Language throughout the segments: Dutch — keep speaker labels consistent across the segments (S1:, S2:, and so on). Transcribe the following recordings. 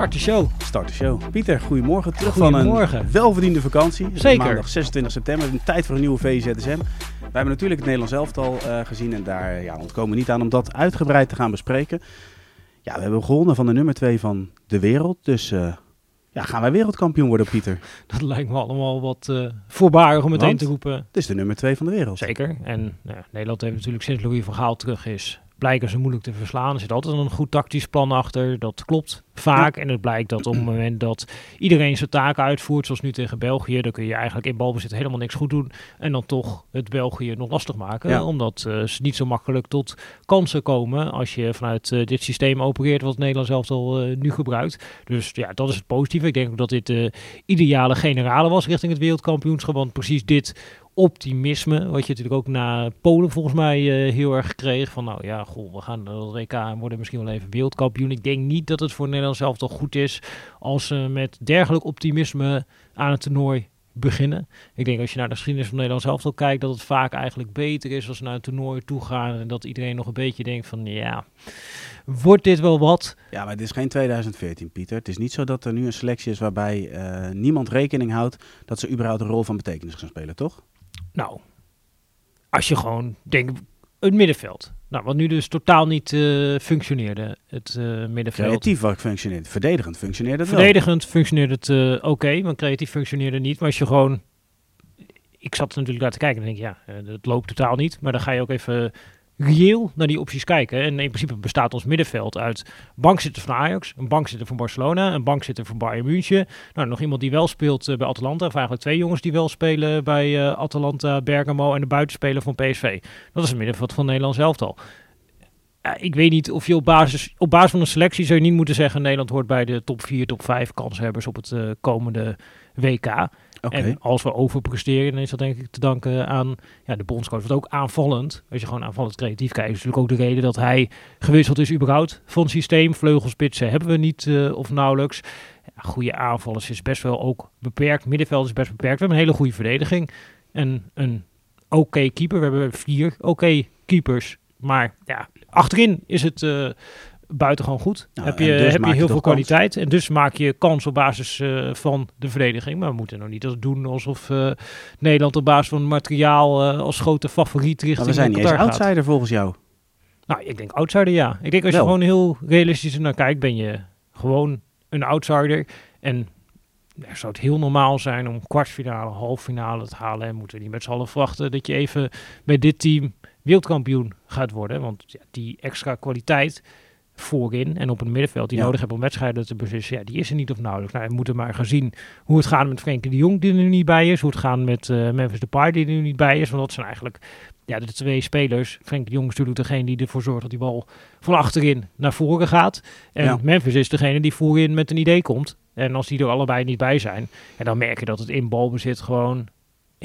S1: Start de show.
S2: Start de show. Pieter, goedemorgen. Terug
S1: Goedemorgen.
S2: van een welverdiende vakantie.
S1: Zeker.
S2: Maandag 26 september. Een tijd voor een nieuwe VZSM. We hebben natuurlijk het Nederlands elftal eh, gezien. En daar ja, ontkomen we niet aan om dat uitgebreid te gaan bespreken. Ja, we hebben gewonnen van de nummer 2 van de wereld. Dus eh, ja, gaan wij wereldkampioen worden, Pieter?
S1: Dat lijkt me allemaal wat eh voorbarig om meteen
S2: Want?
S1: te roepen.
S2: Het is de nummer 2 van de wereld.
S1: Zeker. En nou Nederland heeft natuurlijk sinds Louis van Gaal terug is, blijken ze moeilijk te verslaan. Er zit altijd een goed tactisch plan achter. Dat klopt vaak. En het blijkt dat op het moment dat iedereen zijn taken uitvoert, zoals nu tegen België, dan kun je eigenlijk in balbezit helemaal niks goed doen. En dan toch het België nog lastig maken.
S2: Ja.
S1: Omdat eh, ze niet zo makkelijk tot kansen komen als je vanuit eh, dit systeem opereert, wat Nederland zelf al eh, nu gebruikt. Dus ja, dat is het positieve. Ik denk ook dat dit de ideale generale was richting het wereldkampioenschap. Want precies dit optimisme, wat je natuurlijk ook na Polen volgens mij eh, heel erg kreeg. Van nou ja, goh, we gaan naar het en worden misschien wel even wereldkampioen. Ik denk niet dat het voor Nederland zelf toch goed is als ze met dergelijk optimisme aan het toernooi beginnen. Ik denk als je naar de geschiedenis van Nederland zelf al kijkt, dat het vaak eigenlijk beter is als ze naar een toernooi toe gaan en dat iedereen nog een beetje denkt van ja, wordt dit wel wat?
S2: Ja, maar het is geen 2014, Pieter. Het is niet zo dat er nu een selectie is waarbij eh, niemand rekening houdt dat ze überhaupt een rol van betekenis gaan spelen, toch?
S1: Nou, als je gewoon denkt, het middenveld. Nou, wat nu dus totaal niet eh, functioneerde, het eh, middenveld.
S2: Creatief wat functioneert. Verdedigend functioneert het wel.
S1: Verdedigend functioneerde het eh, oké, maar creatief functioneerde niet. Maar als je gewoon... Ik zat natuurlijk naar te kijken en denk ik, ja, het loopt totaal niet. Maar dan ga je ook even reëel naar die opties kijken. En in principe bestaat ons middenveld uit bankzitter van Ajax, een bankzitter van Barcelona, een bankzitter van Bayern München. Nou, nog iemand die wel speelt eh, bij Atalanta, of eigenlijk twee jongens die wel spelen bij eh, Atalanta, Bergamo en de buitenspeler van PSV. Dat is het middenveld van Nederland elftal. Ja, ik weet niet of je op basis, op basis van een selectie zou je niet moeten zeggen Nederland hoort bij de top 4, top 5 kanshebbers op het eh, komende WK. En als we overpresteren, dan is dat denk ik te danken aan ja, de bondscoach. Want ook aanvallend, als je gewoon aanvallend creatief kijkt, is natuurlijk ook de reden dat hij gewisseld is überhaupt van systeem. Vleugelspitsen hebben we niet eh, of nauwelijks. Goede aanvallers is best wel ook beperkt. Middenveld is best beperkt. We hebben een hele goede verdediging. En een oké keeper. We hebben vier oké keepers. Maar ja, achterin is het eh buitengewoon goed.
S2: Nou,
S1: heb je,
S2: dus
S1: heb je heel veel
S2: kans.
S1: kwaliteit. En dus maak je kans op basis eh, van de verdediging. Maar we moeten nog niet als doen alsof eh, Nederland op basis van materiaal eh, als grote favoriet richting
S2: Maar we zijn niet eens
S1: gaat.
S2: outsider volgens jou.
S1: Nou, ik denk outsider ja. Ik denk als
S2: Wel.
S1: je gewoon heel realistisch naar kijkt, ben je gewoon een outsider. En zou het heel normaal zijn om kwartfinale, halffinale te halen. En moeten we niet met z'n allen verwachten dat je even bij dit team wereldkampioen gaat worden. Want ja, die extra kwaliteit voorin en op het middenveld die
S2: Ja.
S1: nodig hebben om wedstrijden te beslissen, ja, die is er niet of nauwelijks. Nou, we moeten maar gaan zien hoe het gaat met Frenkie de Jong die er nu niet bij is. Hoe het gaat met eh, Memphis Depay die er nu niet bij is. Want dat zijn eigenlijk ja, de twee spelers. Frenkie de Jong is natuurlijk degene die ervoor zorgt dat die bal van achterin naar voren gaat. En
S2: Ja.
S1: Memphis is degene die voorin met een idee komt. En als die er allebei niet bij zijn, ja, dan merk je dat het in balbezit gewoon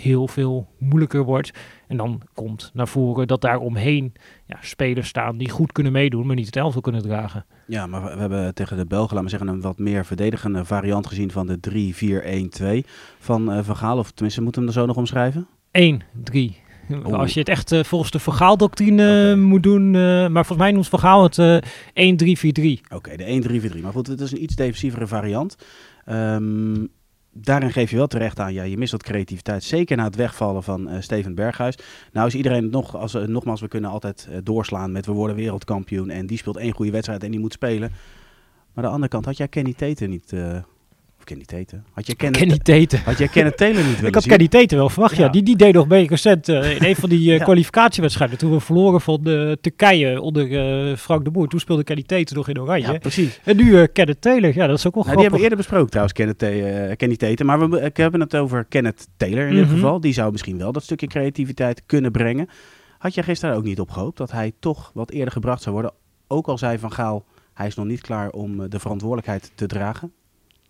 S1: heel veel moeilijker wordt. En dan komt naar voren dat daar omheen ja, spelers staan die goed kunnen meedoen, maar niet het elftal kunnen dragen.
S2: Ja, maar we, hebben tegen de Belgen, laten we zeggen, een wat meer verdedigende variant gezien van de 3-4-1-2 van eh Van Gaal. Of tenminste, moeten we hem er zo nog omschrijven?
S1: 1, 3.
S2: Oeh.
S1: Als je het echt eh, volgens de Vergaal-doctrine
S2: Oké.
S1: moet doen, eh, maar volgens mij noemt Vergaal het eh 1, 3, 4, 3.
S2: Oké, de 1-3-4-3. Maar goed, het is een iets defensievere variant. Ehm, daarin geef je wel terecht aan, ja, je mist wat creativiteit. Zeker na het wegvallen van eh, Steven Berghuis. Nou is iedereen nog, als, nogmaals, we kunnen altijd eh, doorslaan met we worden wereldkampioen. En die speelt één goede wedstrijd en die moet spelen. Maar aan de andere kant, had jij Kenny Tater niet... of Kenny Tater? Had jij Kenneth,
S1: Kenny Teten.
S2: had jij Kenneth Taylor niet
S1: Ik had
S2: zien?
S1: Kenny Teten wel verwacht, ja.
S2: Ja.
S1: Die, die deed nog mee recent eh, in een van die
S2: Ja.
S1: kwalificatiewedstrijden. Toen we verloren van eh, Turkije onder Frank de Boer. Toen speelde Kenny Teten nog in oranje.
S2: Ja, precies.
S1: En nu Kenneth Taylor. Ja, dat is ook wel
S2: Nou, die hebben we eerder besproken trouwens, Kenneth, Kenny Tater. Maar we ik hebben het over Kenneth Taylor in dit
S1: Mhm.
S2: geval. Die zou misschien wel dat stukje creativiteit kunnen brengen. Had jij gisteren ook niet op gehoopt dat hij toch wat eerder gebracht zou worden? Ook al zei Van Gaal, hij is nog niet klaar om de verantwoordelijkheid te dragen.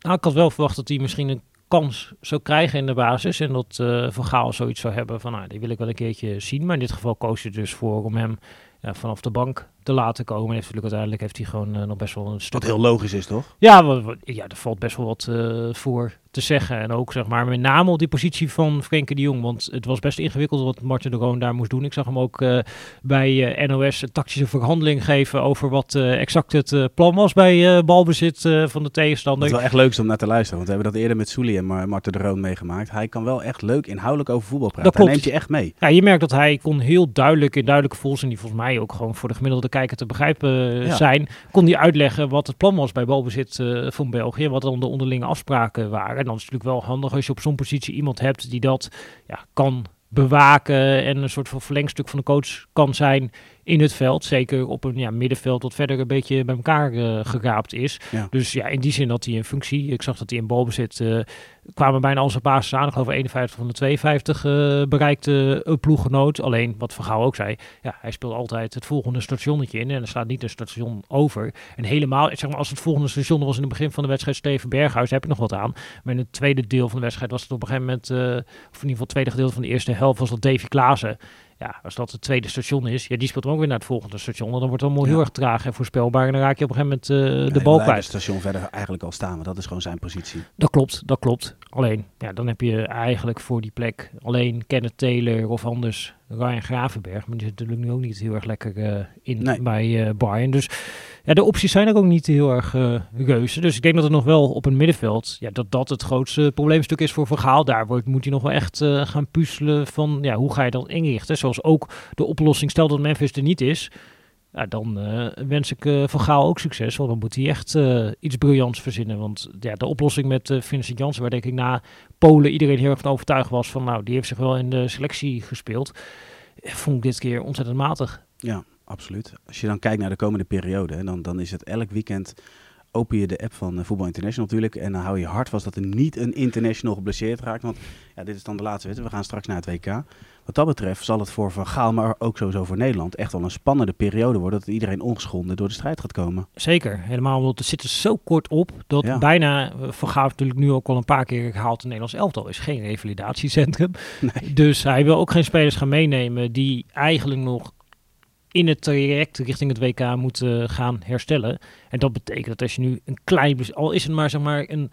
S1: Nou, ik had wel verwacht dat hij misschien een kans zou krijgen in de basis. En dat uh, Van Gaal zoiets zou hebben van, nou, die wil ik wel een keertje zien. Maar in dit geval koos je dus voor om hem vanaf de bank te laten komen. En natuurlijk uiteindelijk heeft hij gewoon uh, nog best wel een stuk...
S2: Wat heel logisch is, toch?
S1: Ja, wat, wat, ja er valt best wel wat uh, voor te zeggen. En ook zeg maar met name op die positie van Frenkie de Jong. Want het was best ingewikkeld wat Martin de Roon daar moest doen. Ik zag hem ook uh, bij NOS een tactische verhandeling geven over wat exact het plan was bij balbezit van de tegenstander.
S2: Het is wel echt leuk om naar te luisteren. Want we hebben dat eerder met Soelie en Martin de Roon meegemaakt. Hij kan wel echt leuk inhoudelijk over voetbal praten. Dat. Hij neemt je echt mee.
S1: Ja, je merkt dat hij kon heel duidelijk in duidelijke volzin, die volgens mij ook gewoon voor de gemiddelde kijker te begrijpen ja. zijn, kon hij uitleggen wat het plan was bij balbezit uh, van België, wat dan de onderlinge afspraken waren. En dan is het natuurlijk wel handig als je op zo'n positie iemand hebt die dat ja, kan bewaken en een soort van verlengstuk van de coach kan zijn in het veld. Zeker op een ja, middenveld wat verder een beetje bij elkaar uh, geraapt is. Ja. Dus ja, in die zin had hij een functie. Ik zag dat hij in balbezit uh, kwamen bijna zijn basis aan. Ik geloof 51 van de 52 uh, bereikte een ploeggenoot. Alleen, wat Vergaal ook zei, ja, hij speelt altijd het volgende stationnetje in. En er staat niet een station over. En helemaal, zeg maar, als het volgende station was in het begin van de wedstrijd Steven Berghuis, heb ik nog wat aan. Maar in het tweede deel van de wedstrijd was het op een gegeven moment, of in ieder geval het tweede gedeelte van de eerste helft, was dat Davy Klaassen. Ja, als dat het tweede station is, ja, die speelt ook weer naar het volgende station. Dan wordt het allemaal heel erg traag en voorspelbaar. En dan raak je op een gegeven moment uh, de bal kwijt. het
S2: station verder eigenlijk al staan, maar dat is gewoon zijn positie.
S1: Dat klopt, dat klopt. Alleen, ja, dan heb je eigenlijk voor die plek alleen Kenneth Taylor of anders Ryan Gravenberg. Maar die zit natuurlijk nu ook niet heel erg lekker uh, in nee. bij uh, Bayern. Dus ja, de opties zijn er ook niet heel erg uh, reuze. Dus ik denk dat het nog wel op een middenveld, ja, dat dat het grootste probleemstuk is voor Vergaal. Daar wordt, moet hij nog wel echt gaan puzzelen van, ja, hoe ga je dat inrichten? Zoals ook de oplossing, stel dat Memphis er niet is, ja, dan uh, wens ik uh, Van Gaal ook succes. Want dan moet hij echt uh, iets briljants verzinnen. Want ja, de oplossing met uh, Vincent Janssen, waar denk ik na Polen iedereen heel erg van overtuigd was van... nou, die heeft zich wel in de selectie gespeeld. Vond ik dit keer ontzettend matig.
S2: Ja, absoluut. Als je dan kijkt naar de komende periode, dan, dan is het elk weekend open je de app van uh, Voetbal International natuurlijk. En dan hou je hard vast dat er niet een international geblesseerd raakt. Want ja, dit is dan de laatste wedstrijd. We gaan straks naar het WK. Wat dat betreft zal het voor Van Gaal, maar ook sowieso voor Nederland, echt wel een spannende periode worden. Dat iedereen ongeschonden door de strijd gaat komen.
S1: Zeker. Helemaal omdat het zit er zo kort op. Dat ja. bijna, eh, Van Gaal natuurlijk nu ook al een paar keer gehaald. Het Nederlands elftal is geen revalidatiecentrum. Nee. Dus hij wil ook geen spelers gaan meenemen die eigenlijk nog in het traject richting het WK moeten gaan herstellen. En dat betekent dat als je nu een klein, al is het maar zeg maar een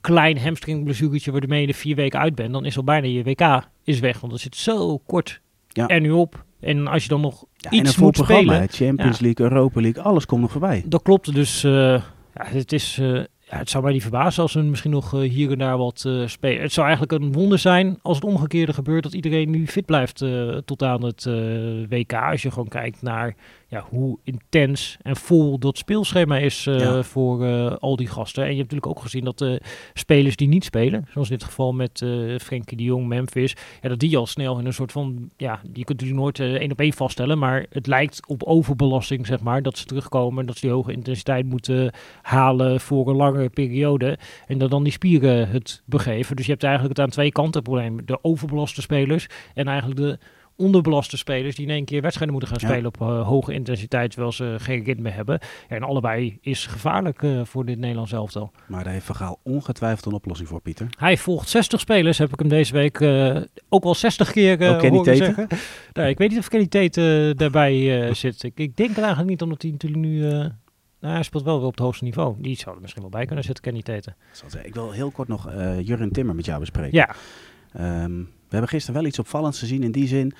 S1: klein hamstringblessuretje waarmee je er vier weken uit bent, dan is al bijna je WK is weg. Want het zit zo kort ja. er nu op. En als je dan nog ja, iets
S2: een
S1: moet
S2: programma,
S1: spelen...
S2: Champions League, Europa League, alles komt nog voorbij.
S1: Dat klopt, dus uh, ja, het is... Uh, ja, het zou mij niet verbazen als we misschien nog uh, hier en daar wat uh, spelen. Het zou eigenlijk een wonder zijn als het omgekeerde gebeurt dat iedereen nu fit blijft uh, tot aan het WK. Als je gewoon kijkt naar ja, hoe intens en vol dat speelschema is ja. voor al die gasten. En je hebt natuurlijk ook gezien dat de spelers die niet spelen, zoals in dit geval met Frenkie de Jong, Memphis, ja, dat die al snel in een soort van, ja, die kunt natuurlijk nooit één op één vaststellen, maar het lijkt op overbelasting, zeg maar, dat ze terugkomen, dat ze die hoge intensiteit moeten halen voor een lange periode. En dat dan die spieren het begeven. Dus je hebt eigenlijk het aan twee kanten probleem. De overbelaste spelers en eigenlijk de onderbelaste spelers die in één keer wedstrijden moeten gaan spelen op uh, hoge intensiteit, terwijl ze geen ritme hebben. Ja, en allebei is gevaarlijk uh, voor dit Nederlands elftal.
S2: Maar daar heeft Vergaal ongetwijfeld een oplossing voor, Pieter.
S1: Hij volgt 60 spelers, heb ik hem deze week uh, ook al 60 keer uh, horen zeggen. Ik weet niet of Kenny Tate daarbij zit. Ik, ik denk er eigenlijk niet, omdat hij natuurlijk nu nou, hij speelt wel weer op het hoogste niveau. Die zou er misschien wel bij kunnen zitten, Kenny Teten.
S2: Ik wil heel kort nog uh, Jurgen Timmer met jou bespreken.
S1: Ja.
S2: Um, we hebben gisteren wel iets opvallends gezien in die zin.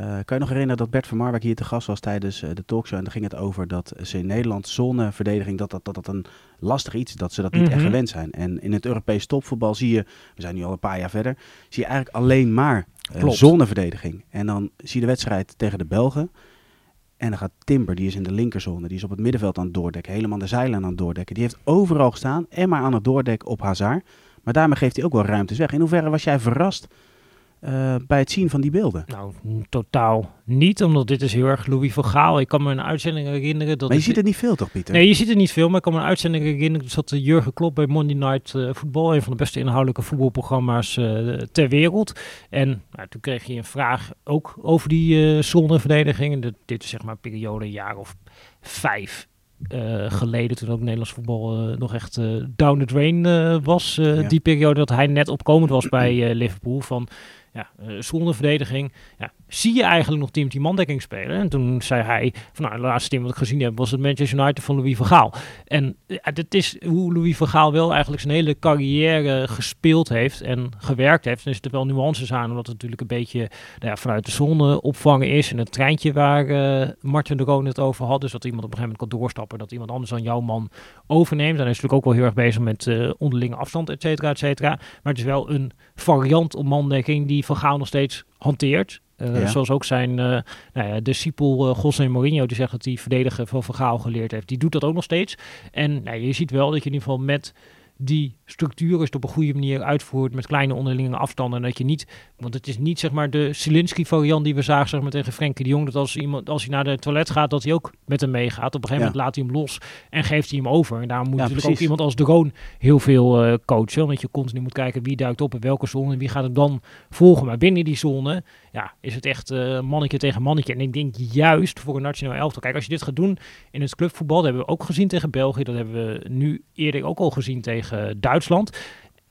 S2: Uh, kan je nog herinneren dat Bert van Marwijk hier te gast was tijdens uh, de talkshow? En dan ging het over dat ze in Nederland zoneverdediging, dat dat, dat dat een lastig iets, dat ze dat niet mm -hmm. echt gewend zijn. En in het Europees topvoetbal zie je, we zijn nu al een paar jaar verder, zie je eigenlijk alleen maar uh, zoneverdediging. En dan zie je de wedstrijd tegen de Belgen. En dan gaat Timber, die is in de linkerzone, die is op het middenveld aan het doordekken, helemaal de zeilen aan het doordekken. Die heeft overal gestaan en maar aan het doordekken op Hazard. Maar daarmee geeft hij ook wel ruimtes weg. In hoeverre was jij verrast uh, bij het zien van die beelden?
S1: Nou, totaal niet, omdat dit is heel erg Louis van Gaal. Ik kan me een uitzending herinneren. Dat
S2: maar je ziet het niet veel toch, Pieter?
S1: Nee, je ziet het niet veel, maar ik kan me een uitzending herinneren. Dat zat Jurgen Klopp bij Monday Night uh, Football, een van de beste inhoudelijke voetbalprogramma's uh, ter wereld. En nou, toen kreeg je een vraag ook over die zonneverdediging. Dit is zeg maar een periode, een jaar of vijf geleden, toen ook Nederlands voetbal nog echt down the drain was.
S2: Ja.
S1: Die periode dat hij net opkomend was bij Liverpool. Van ja, zonder verdediging. Ja, zie je eigenlijk nog die mandekking spelen? En toen zei hij, van nou, het laatste team wat ik gezien heb was het Manchester United van Louis van Gaal. En ja, dit is hoe Louis van Gaal wel eigenlijk zijn hele carrière gespeeld heeft en gewerkt heeft. En er zitten wel nuances aan, omdat het natuurlijk een beetje nou ja, vanuit de zon opvangen is. En het treintje waar uh, Martin de Roon het over had, dus dat iemand op een gegeven moment kan doorstappen, dat iemand anders dan jouw man overneemt. En hij is natuurlijk ook wel heel erg bezig met onderlinge afstand, et cetera, et cetera. Maar het is wel een variant op mandekking die Van Gaal nog steeds hanteert. Uh, ja. Zoals ook zijn uh, nou ja, discipel uh, José Mourinho, die zegt dat hij verdedigen van Vergaal geleerd heeft. Die doet dat ook nog steeds. En nou, je ziet wel dat je in ieder geval met die structuur op een goede manier uitvoert met kleine onderlinge afstanden. En dat je niet, want het is niet zeg maar de Zielinski variant die we zagen zeg maar, tegen Frenkie de Jong. Dat als, iemand, als hij naar de toilet gaat, dat hij ook met hem meegaat. Op een gegeven ja. moment laat hij hem los en geeft hij hem over. En daar moet ja, natuurlijk precies. ook iemand als de Roon heel veel uh, coachen. Omdat je continu moet kijken wie duikt op in welke zone en wie gaat hem dan volgen. Maar binnen die zone ja, is het echt uh, mannetje tegen mannetje. En ik denk juist voor een nationaal elftal. Kijk, als je dit gaat doen in het clubvoetbal, dat hebben we ook gezien tegen België. Dat hebben we nu eerder ook al gezien tegen Duitsland.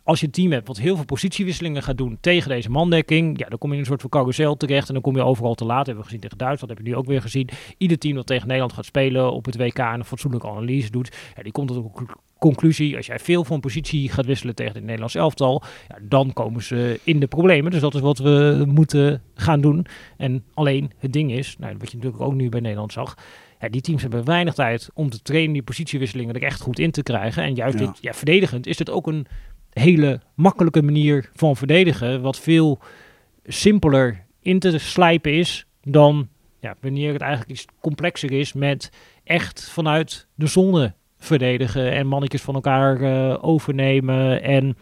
S1: Als je een team hebt wat heel veel positiewisselingen gaat doen tegen deze mandekking, ja, dan kom je in een soort van carousel terecht en dan kom je overal te laat. Dat hebben we gezien tegen Duitsland, hebben we nu ook weer gezien. Ieder team dat tegen Nederland gaat spelen op het WK en een fatsoenlijke analyse doet, ja, die komt tot een conclusie. Als jij veel van positie gaat wisselen tegen het Nederlands elftal, ja, dan komen ze in de problemen. Dus dat is wat we moeten gaan doen. En alleen het ding is, nou, wat je natuurlijk ook nu bij Nederland zag, ja, die teams hebben weinig tijd om te trainen, die positiewisselingen er echt goed in te krijgen. En juist
S2: Ja.
S1: dit, ja, verdedigend is het ook een hele makkelijke manier van verdedigen, wat veel simpeler in te slijpen is dan ja, wanneer het eigenlijk iets complexer is met echt vanuit de zone verdedigen en mannetjes van elkaar eh, overnemen en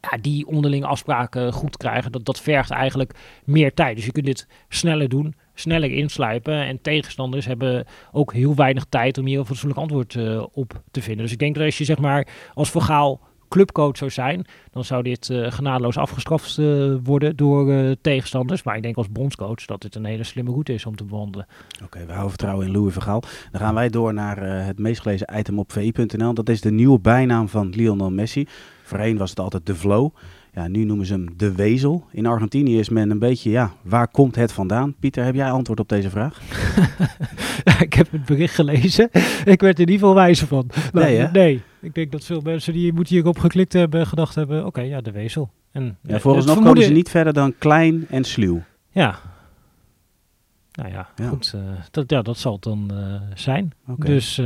S1: ja, die onderlinge afspraken goed krijgen. Dat, dat vergt eigenlijk meer tijd. Dus je kunt dit sneller doen, sneller inslijpen. En tegenstanders hebben ook heel weinig tijd om hier een fatsoenlijk antwoord eh, op te vinden. Dus ik denk dat als je zeg maar als vergaal clubcoach zou zijn, dan zou dit eh, genadeloos afgestraft eh, worden door tegenstanders. Maar ik denk als bondscoach dat dit een hele slimme route is om te bewandelen.
S2: Oké, we houden vertrouwen in Louis Vergaal. Dan gaan wij door naar het meest gelezen item op vi.nl. Dat is de nieuwe bijnaam van Lionel Messi. Voorheen was het altijd de Flow. Ja, nu noemen ze hem de Wezel. In Argentinië is men een beetje, ja, waar komt het vandaan? Pieter, heb jij antwoord op deze vraag?
S1: ik heb het bericht gelezen. Ik werd er in ieder geval wijzer van.
S2: Nee,
S1: nee. Ik denk dat veel mensen die moeten hierop geklikt hebben gedacht hebben, oké, ja, de wezel. En,
S2: Ja,
S1: eh,
S2: volgens
S1: het
S2: nog komen ze niet verder dan klein en sluw.
S1: Ja. Nou ja,
S2: Ja.
S1: goed. eh, dat, ja, dat zal het dan eh, zijn. Dus,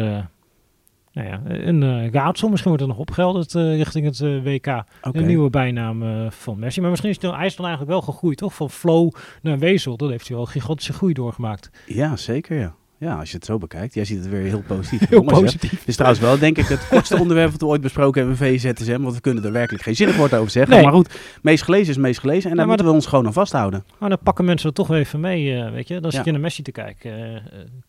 S1: nou ja, een eh, raadsel. Misschien wordt er nog opgehelderd eh, richting het eh, WK. Een nieuwe bijnaam van Messi. Maar misschien is hij is dan eigenlijk wel gegroeid, toch? Van flow naar wezel. Dan heeft hij wel een gigantische groei doorgemaakt.
S2: Ja, zeker ja. Ja, als je het zo bekijkt. Jij ziet het weer heel positief.
S1: Heel positief.
S2: Dit is trouwens wel, denk ik, het kortste onderwerp dat we ooit besproken hebben VZSM. Want we kunnen er werkelijk geen zinnig woord over zeggen.
S1: Nee.
S2: Maar goed, meest gelezen is meest gelezen. En daar
S1: Ja,
S2: moeten we ons gewoon aan vasthouden.
S1: Maar dan pakken mensen er toch weer even mee, eh, weet je. Dan zit je naar Messi te kijken. eh, eh,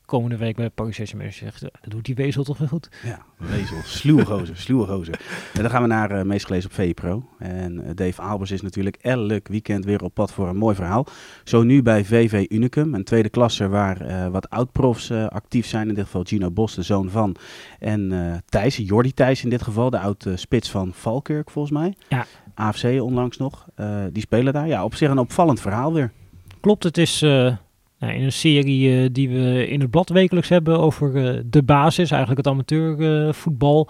S1: komende week bij Paris Saint-Germain. Zegt, dat doet die wezel toch weer goed.
S2: Ja, wezel. Sluwe gozer, sluwe gozer. En dan gaan we naar eh, meest gelezen op VPRO. En Dave Albers is natuurlijk elk weekend weer op pad voor een mooi verhaal. Zo nu bij VV Unicum, een tweede klasse waar wat oud-profs eh, actief zijn. In dit geval Gino Bos, de zoon van. En eh Thijs, Jordi Thijs in dit geval, de oud-spits van Valkirk volgens mij.
S1: Ja.
S2: AFC onlangs nog. Eh, die spelen daar. Ja, op zich een opvallend verhaal weer.
S1: Klopt, het is eh, nou, in een serie eh, die we in het blad wekelijks hebben over eh, de basis, eigenlijk het amateurvoetbal.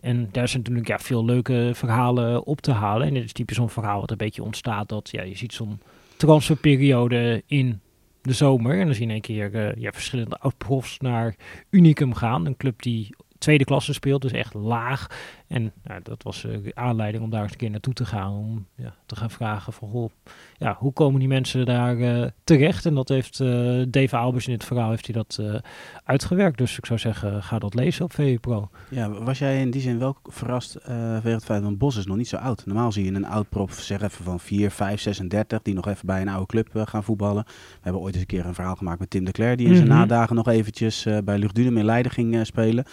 S1: en daar zijn natuurlijk ja, veel leuke verhalen op te halen. En dit is typisch zo'n verhaal wat een beetje ontstaat dat ja, je ziet zo'n transferperiode in de zomer. En dan zie je in één keer ja, verschillende oud-profs naar Unicum gaan. Een club die tweede klasse speelt, dus echt laag. En nou, dat was eh, de aanleiding om daar eens een keer naartoe te gaan. Om ja, te gaan vragen van, goh, ja, hoe komen die mensen daar eh, terecht? En dat heeft eh, Dave Albers in dit verhaal heeft hij dat uitgewerkt. Dus ik zou zeggen, ga dat lezen op VE Pro.
S2: Ja, was jij in die zin wel verrast vanwege het feit, want Bos is nog niet zo oud. Normaal zie je een oud-prof, zeg even van 4, 5, 36, die nog even bij een oude club gaan voetballen. We hebben ooit eens een keer een verhaal gemaakt met Tim de Cler, die in zijn
S1: Mhm.
S2: nadagen nog eventjes bij Luchtdunum in Leiden ging spelen.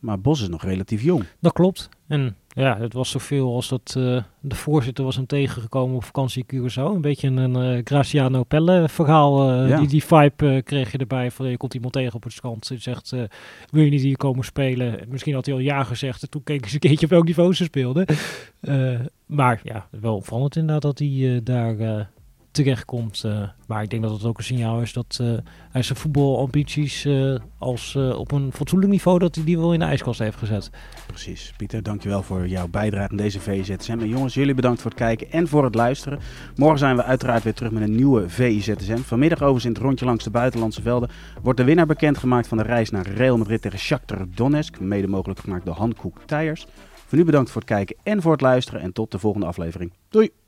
S2: Maar Bos is nog relatief jong.
S1: Dat klopt. En ja, het was zoveel als dat uh, de voorzitter was hem tegengekomen op vakantie in Curaçao. Een beetje een uh, Graciano Pelle verhaal. Uh, ja. die, die vibe kreeg je erbij. Van, je komt iemand tegen op het strand. Die zegt, wil je niet hier komen spelen? Misschien had hij al ja gezegd. En toen keek ze een keertje op welk niveau ze speelden. maar ja, wel opvallend inderdaad dat hij daar terechtkomt. Uh, maar ik denk dat het ook een signaal is dat uh, hij zijn voetbalambities uh, als op een fatsoenlijk niveau dat hij die wel in de ijskast heeft gezet.
S2: Precies. Pieter, dankjewel voor jouw bijdrage aan deze VZSM. En jongens, jullie bedankt voor het kijken en voor het luisteren. Morgen zijn we uiteraard weer terug met een nieuwe VIZSM. Vanmiddag overigens in het rondje langs de buitenlandse velden wordt de winnaar bekendgemaakt van de reis naar Real Madrid tegen Shakhtar Donetsk. Mede mogelijk gemaakt door Hankook Tires. Voor nu bedankt voor het kijken en voor het luisteren en tot de volgende aflevering. Doei!